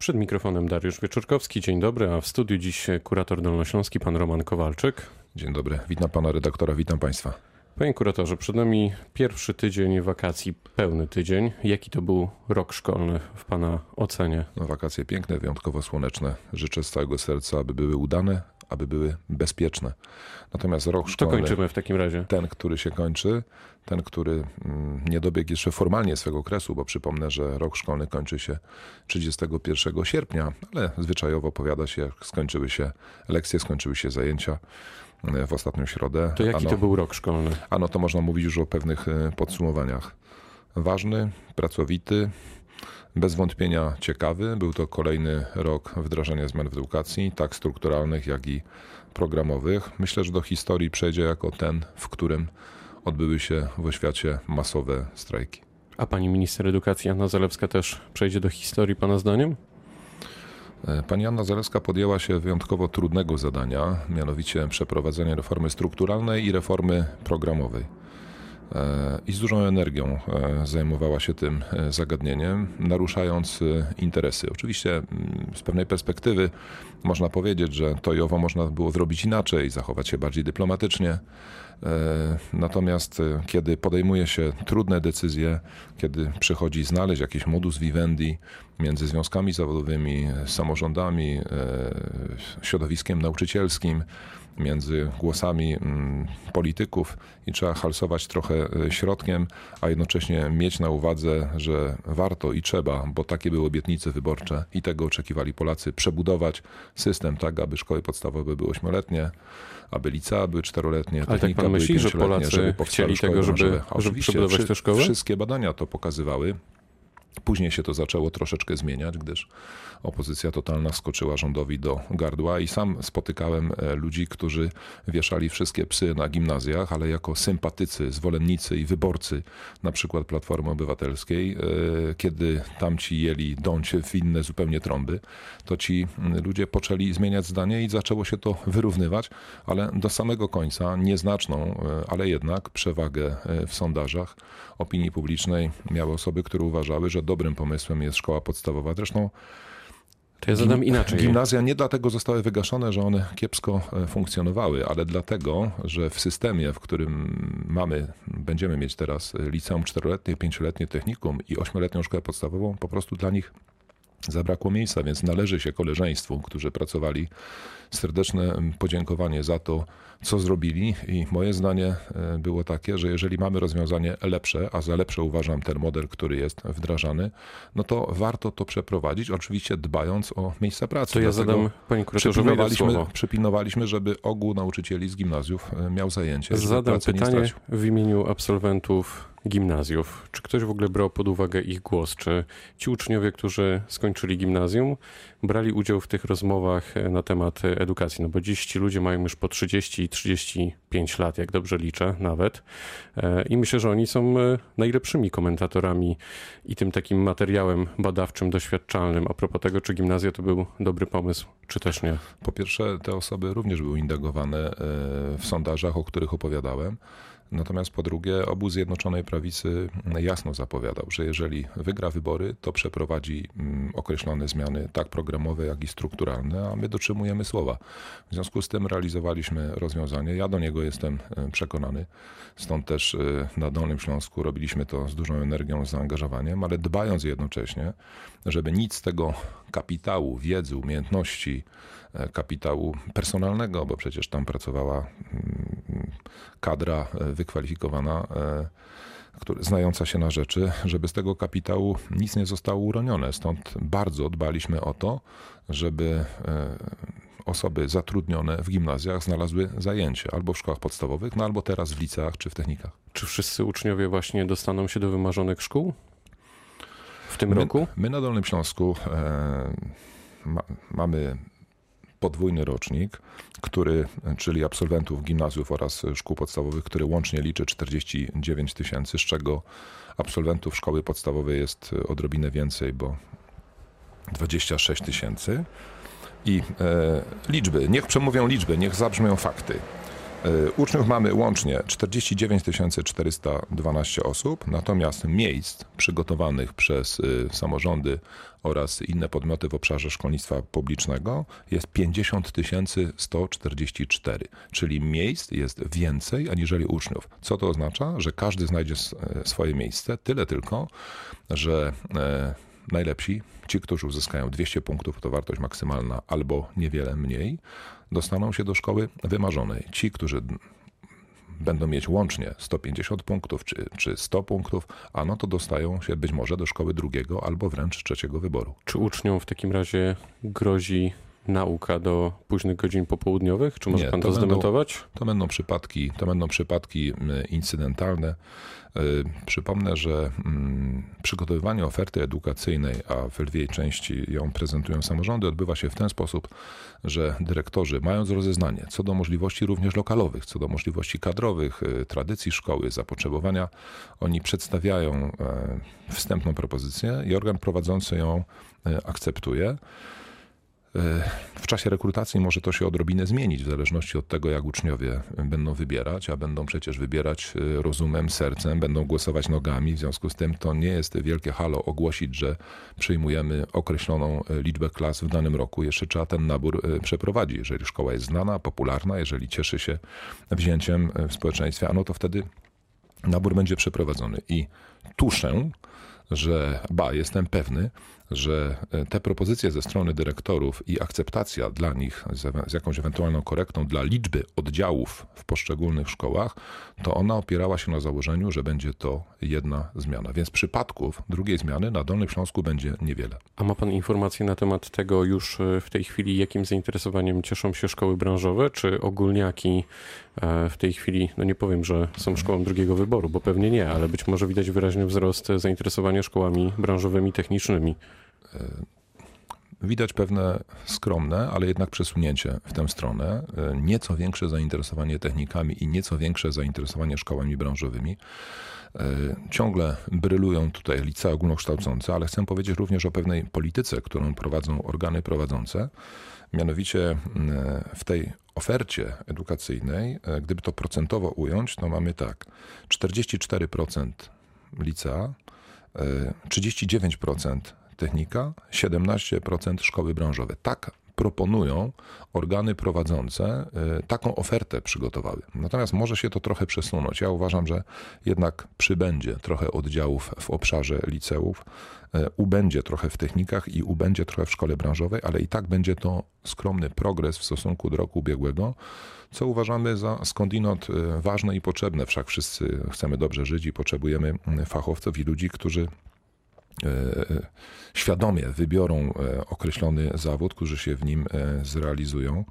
Przed mikrofonem Dariusz Wieczorkowski. Dzień dobry, a w studiu dziś kurator dolnośląski, pan Roman Kowalczyk. Dzień dobry, witam pana redaktora, witam państwa. Panie kuratorze, przed nami pierwszy tydzień wakacji, pełny tydzień. Jaki to był rok szkolny w pana ocenie? No, wakacje piękne, wyjątkowo słoneczne. Życzę z całego serca, aby były udane, aby były bezpieczne. Natomiast rok szkolny... To kończymy w takim razie. Ten, który się kończy, ten, który mm, nie dobiegł jeszcze formalnie swego okresu, bo przypomnę, że rok szkolny kończy się 31 sierpnia, ale zwyczajowo powiada się, jak skończyły się lekcje, skończyły się zajęcia e, w ostatnią środę. To jaki ano, to był rok szkolny? Ano to można mówić już o pewnych e, podsumowaniach. Ważny, pracowity, bez wątpienia ciekawy. Był to kolejny rok wdrażania zmian w edukacji, tak strukturalnych, jak i programowych. Myślę, że do historii przejdzie jako ten, w którym odbyły się w oświacie masowe strajki. A pani minister edukacji Anna Zalewska też przejdzie do historii pana zdaniem? E, pani Anna Zalewska podjęła się wyjątkowo trudnego zadania, mianowicie przeprowadzenia reformy strukturalnej i reformy programowej. E, I z dużą energią e, zajmowała się tym zagadnieniem, naruszając interesy. Oczywiście mm, z pewnej perspektywy można powiedzieć, że to i owo można było zrobić inaczej, zachować się bardziej dyplomatycznie. E, natomiast e, kiedy podejmuje się trudne decyzje, kiedy przychodzi znaleźć jakiś modus vivendi między związkami zawodowymi, samorządami, e, środowiskiem nauczycielskim, między głosami mm, polityków i trzeba halsować trochę środkiem, a jednocześnie mieć na uwadze, że warto i trzeba, bo takie były obietnice wyborcze i tego oczekiwali Polacy, przebudować system tak, aby szkoły podstawowe były ośmioletnie, aby licea były czteroletnie, Ale tak pan myśli, że Polacy żeby chcieli tego, żeby, żeby przebudować te szkoły? Wszystkie badania to pokazywały. Później się to zaczęło troszeczkę zmieniać, gdyż opozycja totalna skoczyła rządowi do gardła i sam spotykałem e, ludzi, którzy wieszali wszystkie psy na gimnazjach, ale jako sympatycy, zwolennicy i wyborcy na przykład Platformy Obywatelskiej, e, kiedy tamci jeli dąć w inne zupełnie trąby, to ci ludzie poczęli zmieniać zdanie i zaczęło się to wyrównywać, ale do samego końca nieznaczną, e, ale jednak przewagę w sondażach opinii publicznej miały osoby, które uważały, że dobrym pomysłem jest szkoła podstawowa. Zresztą to ja zadam inaczej. Gimnazja nie dlatego zostały wygaszone, że one kiepsko e, funkcjonowały, ale dlatego, że w systemie, w którym mamy, będziemy mieć teraz liceum czteroletnie, pięcioletnie technikum i ośmioletnią szkołę podstawową, po prostu dla nich zabrakło miejsca, więc należy się koleżeństwu, którzy pracowali, serdeczne podziękowanie za to, co zrobili. I moje zdanie e, było takie, że jeżeli mamy rozwiązanie lepsze, a za lepsze uważam ten model, który jest wdrażany, no to warto to przeprowadzić, oczywiście dbając o miejsca pracy. To ja zadam, panie kuratorze, przypilnowaliśmy, przypilnowaliśmy, żeby ogół nauczycieli z gimnazjów e, miał zajęcie. Zadam pytanie w imieniu absolwentów gimnazjów. Czy ktoś w ogóle brał pod uwagę ich głos? Czy ci uczniowie, którzy skończyli gimnazjum, brali udział w tych rozmowach e, na temat edukacji? No bo dziś ci ludzie mają już po 30 i 35 lat, jak dobrze liczę nawet. E, I myślę, że oni są e, najlepszymi komentatorami i tym takim materiałem badawczym, doświadczalnym a propos tego, czy gimnazja to był dobry pomysł, czy też nie. Po pierwsze, te osoby również były indagowane w sondażach, o których opowiadałem. Natomiast po drugie, obóz Zjednoczonej Prawicy jasno zapowiadał, że jeżeli wygra wybory, to przeprowadzi mm, określone zmiany, tak programowe, jak i strukturalne, a my dotrzymujemy słowa. W związku z tym realizowaliśmy rozwiązanie. Ja do niego jestem e, przekonany. Stąd też e, na Dolnym Śląsku robiliśmy to z dużą energią, z zaangażowaniem, ale dbając jednocześnie, żeby nic z tego kapitału, wiedzy, umiejętności, e, kapitału personalnego, bo przecież tam pracowała mm, kadra e, wykwalifikowana, e, który, znająca się na rzeczy, żeby z tego kapitału nic nie zostało uronione. Stąd bardzo dbaliśmy o to, żeby osoby zatrudnione w gimnazjach znalazły zajęcie albo w szkołach podstawowych, no albo teraz w liceach czy w technikach. Czy wszyscy uczniowie właśnie dostaną się do wymarzonych szkół? w tym my, roku? My na Dolnym Śląsku e, ma, mamy podwójny rocznik, który, czyli absolwentów gimnazjów oraz szkół podstawowych, który łącznie liczy 49 tysięcy, z czego absolwentów szkoły podstawowej jest odrobinę więcej, bo 26 tysięcy. I e, liczby, niech przemówią liczby, niech zabrzmią fakty. Y, Uczniów mamy łącznie 49 412 osób, natomiast miejsc przygotowanych przez y, samorządy oraz inne podmioty w obszarze szkolnictwa publicznego jest 50 144, czyli miejsc jest więcej aniżeli uczniów. Co to oznacza? Że każdy znajdzie e, swoje miejsce, tyle tylko, że najlepsi, ci, którzy uzyskają 200 punktów, to wartość maksymalna, albo niewiele mniej, dostaną się do szkoły wymarzonej. Ci, którzy będą mieć łącznie 150 punktów czy, czy 100 punktów, a no to dostają się być może do szkoły drugiego albo wręcz trzeciego wyboru. Czy uczniom w takim razie grozi nauka do późnych godzin popołudniowych? Czy może Nie, pan to to, będą- zdementować? To będą przypadki, to będą przypadki incydentalne. Y, Przypomnę, że przygotowywanie oferty edukacyjnej, a w lwiej części ją prezentują samorządy, odbywa się w ten sposób, że dyrektorzy, mając rozeznanie co do możliwości również lokalowych, co do możliwości kadrowych, y, tradycji szkoły, zapotrzebowania, oni przedstawiają e, wstępną propozycję i organ prowadzący ją e, akceptuje. W czasie rekrutacji może to się odrobinę zmienić, w zależności od tego, jak uczniowie będą wybierać, a będą przecież wybierać y, rozumem, sercem, będą głosować nogami. W związku z tym to nie jest wielkie halo ogłosić, że przyjmujemy określoną y, liczbę klas w danym roku. Jeszcze trzeba ten nabór y, przeprowadzić. Jeżeli szkoła jest znana, popularna, jeżeli cieszy się wzięciem w społeczeństwie, a no to wtedy nabór będzie przeprowadzony. I tuszę, że, ba, jestem pewny, że e, te propozycje ze strony dyrektorów i akceptacja dla nich z, z jakąś ewentualną korektą dla liczby oddziałów w poszczególnych szkołach, to ona opierała się na założeniu, że będzie to jedna zmiana. Więc przypadków drugiej zmiany na Dolnym Śląsku będzie niewiele. A ma pan informacje na temat tego już e, w tej chwili, jakim zainteresowaniem cieszą się szkoły branżowe, czy ogólniaki e, w tej chwili, no nie powiem, że są szkołą drugiego wyboru, bo pewnie nie, ale być może widać wyraźny wzrost zainteresowania szkołami branżowymi, technicznymi. Widać pewne skromne, ale jednak przesunięcie w tę stronę. E, Nieco większe zainteresowanie technikami i nieco większe zainteresowanie szkołami branżowymi. E, Ciągle brylują tutaj licea ogólnokształcące, ale chcę powiedzieć również o pewnej polityce, którą prowadzą organy prowadzące. Mianowicie w tej ofercie edukacyjnej, e, gdyby to procentowo ująć, to mamy tak: 44% licea, e, 39% technika, 17% szkoły branżowe. Tak proponują organy prowadzące, y, taką ofertę przygotowały. Natomiast może się to trochę przesunąć. Ja uważam, że jednak przybędzie trochę oddziałów w obszarze liceów, y, ubędzie trochę w technikach i ubędzie trochę w szkole branżowej, ale i tak będzie to skromny progres w stosunku do roku ubiegłego, co uważamy za skądinąd y, ważne i potrzebne. Wszak wszyscy chcemy dobrze żyć i potrzebujemy fachowców i ludzi, którzy e, świadomie wybiorą e, określony zawód, którzy się w nim e, zrealizują.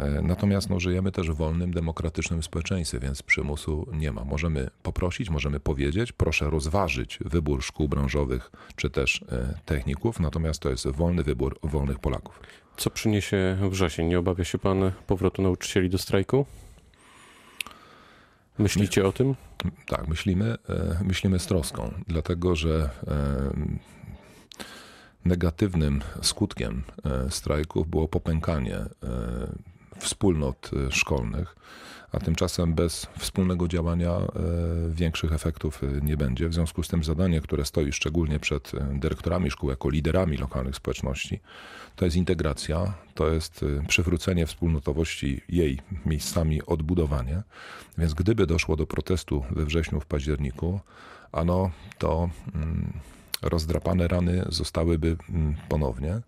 E, Natomiast no, żyjemy też w wolnym, demokratycznym społeczeństwie, więc przymusu nie ma. Możemy poprosić, możemy powiedzieć, proszę rozważyć wybór szkół branżowych czy też e, techników, natomiast to jest wolny wybór wolnych Polaków. Co przyniesie wrzesień? Nie obawia się pan powrotu nauczycieli do strajku? Myślicie o tym? Tak, myślimy, e, myślimy z troską, dlatego że e, negatywnym skutkiem e, strajków było popękanie wspólnot e, szkolnych, a tymczasem bez wspólnego działania e, większych efektów e, nie będzie. W związku z tym zadanie, które stoi szczególnie przed dyrektorami szkół jako liderami lokalnych społeczności, to jest integracja, to jest przywrócenie wspólnotowości jej miejscami odbudowanie. Więc gdyby doszło do protestu we wrześniu, w październiku, ano to mm, rozdrapane rany zostałyby mm, ponownie.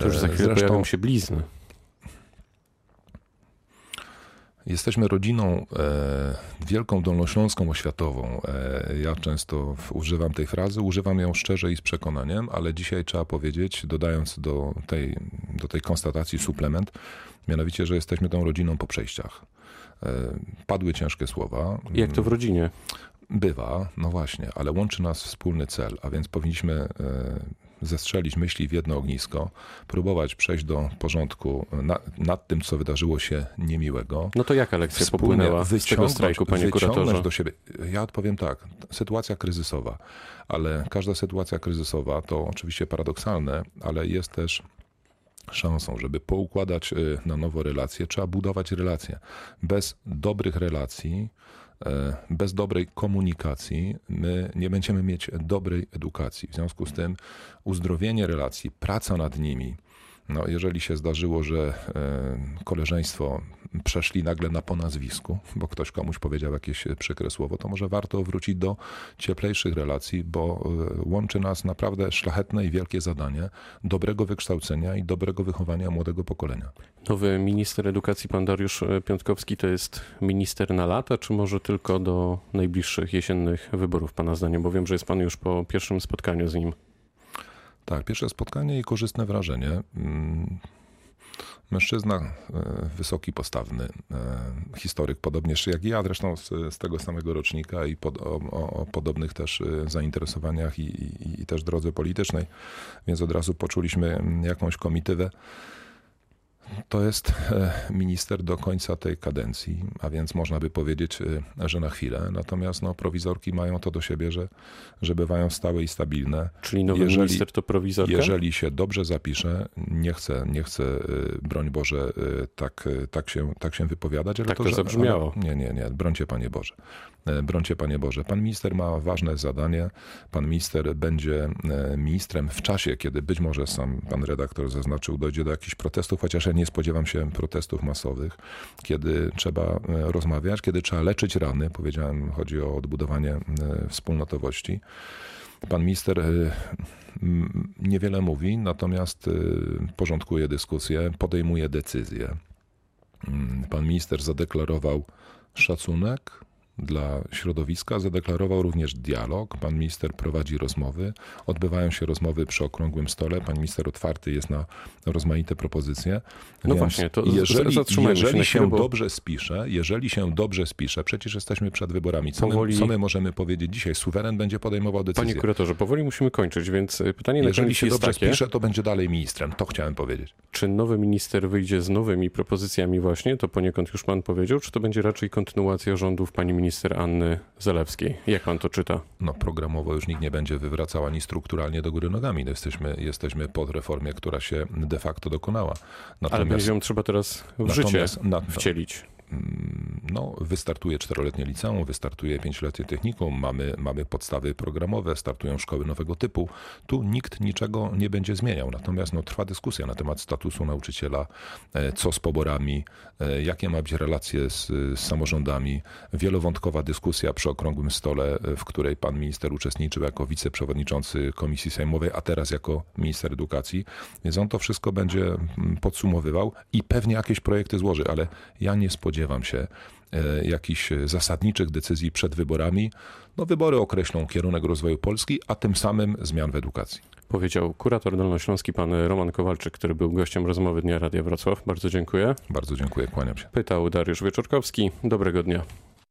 To już za chwilę pojawią się blizny. Jesteśmy rodziną e, wielką dolnośląską oświatową. E, ja często używam tej frazy, używam ją szczerze i z przekonaniem, ale dzisiaj trzeba powiedzieć, dodając do tej, do tej konstatacji suplement, mianowicie, że jesteśmy tą rodziną po przejściach. E, padły ciężkie słowa. Jak to w rodzinie? Bywa, no właśnie, ale łączy nas wspólny cel, a więc powinniśmy e, zestrzelić myśli w jedno ognisko, próbować przejść do porządku na, nad tym, co wydarzyło się niemiłego. No to jaka lekcja popłynęła z tego strajku, panie kuratorze? do siebie. Ja odpowiem tak, sytuacja kryzysowa, ale każda sytuacja kryzysowa to oczywiście paradoksalne, ale jest też szansą, żeby poukładać y, na nowo relacje, trzeba budować relacje. Bez dobrych relacji, bez dobrej komunikacji, my nie będziemy mieć dobrej edukacji. W związku z tym uzdrowienie relacji, praca nad nimi, no, jeżeli się zdarzyło, że e, koleżeństwo przeszli nagle na po nazwisku, bo ktoś komuś powiedział jakieś przykre słowo, to może warto wrócić do cieplejszych relacji, bo e, łączy nas naprawdę szlachetne i wielkie zadanie dobrego wykształcenia i dobrego wychowania młodego pokolenia. Nowy minister edukacji, pan Dariusz e, Piątkowski, to jest minister na lata, czy może tylko do najbliższych jesiennych wyborów, pana zdaniem? Bo wiem, że jest pan już po pierwszym spotkaniu z nim. Tak, pierwsze spotkanie i korzystne wrażenie. Mm, mężczyzna e, wysoki, postawny, e, historyk, podobnie jak ja, zresztą z, z tego samego rocznika i pod, o, o, podobnych też e, zainteresowaniach i, i, i też drodze politycznej, więc od razu poczuliśmy mm, jakąś komitywę. To jest e, minister do końca tej kadencji, a więc można by powiedzieć, e, że na chwilę. Natomiast no, prowizorki mają to do siebie, że, że bywają stałe i stabilne. Czyli nowy jeżeli, minister to prowizorka? Jeżeli się dobrze zapisze, nie chcę, nie chcę e, broń Boże, tak, tak, się, tak się wypowiadać. Ale tak to, to zabrzmiało. Ale, nie, nie, nie, brońcie Panie Boże. Brońcie Panie Boże. Pan minister ma ważne zadanie. Pan minister będzie ministrem w czasie, kiedy być może sam pan redaktor zaznaczył, dojdzie do jakichś protestów, chociaż ja nie spodziewam się protestów masowych, kiedy trzeba e, rozmawiać, kiedy trzeba leczyć rany. Powiedziałem, chodzi o odbudowanie e, wspólnotowości. Pan minister e, niewiele mówi, natomiast porządkuje dyskusję, podejmuje decyzje. Pan minister zadeklarował szacunek, dla środowiska, zadeklarował również dialog. Pan minister prowadzi rozmowy, odbywają się rozmowy przy okrągłym stole. Pan minister otwarty jest na rozmaite propozycje. No Więc właśnie, to jeżeli, jeżeli się, się bo... dobrze spisze, jeżeli się dobrze spisze, przecież jesteśmy przed wyborami. Co, powoli... my, co my możemy powiedzieć dzisiaj? Suweren będzie podejmował decyzję. Panie kuratorze, powoli musimy kończyć, więc y, pytanie na Jeżeli się dobrze takie, spisze, to będzie dalej ministrem. To chciałem powiedzieć. Czy nowy minister wyjdzie z nowymi propozycjami właśnie? To poniekąd już pan powiedział, czy to będzie raczej kontynuacja rządów pani minister minister Anny Zalewskiej. Jak pan to czyta? No programowo już nikt nie będzie wywracał ani strukturalnie do góry nogami. No, jesteśmy, jesteśmy pod reformie, która się de facto dokonała. Natomiast, Ale ją trzeba teraz w życie wcielić no, wystartuje czteroletnie liceum, wystartuje pięcioletnie technikum, mamy, mamy podstawy programowe, startują szkoły nowego typu. Tu nikt niczego nie będzie zmieniał. Natomiast no, trwa dyskusja na temat statusu nauczyciela, e, co z poborami, e, jakie ma być relacje z, z samorządami. Wielowątkowa dyskusja przy okrągłym stole, e, w której pan minister uczestniczył jako wiceprzewodniczący Komisji Sejmowej, a teraz jako minister edukacji. Więc on to wszystko będzie mm, podsumowywał i pewnie jakieś projekty złoży, ale ja nie spodziewam spodziewam się e, jakichś zasadniczych decyzji przed wyborami. No, wybory określą kierunek rozwoju Polski, a tym samym zmian w edukacji. Powiedział kurator dolnośląski pan Roman Kowalczyk, który był gościem rozmowy Dnia Radia Wrocław. Bardzo dziękuję. Bardzo dziękuję, kłaniam się. Pytał Dariusz Wieczorkowski. Dobrego dnia.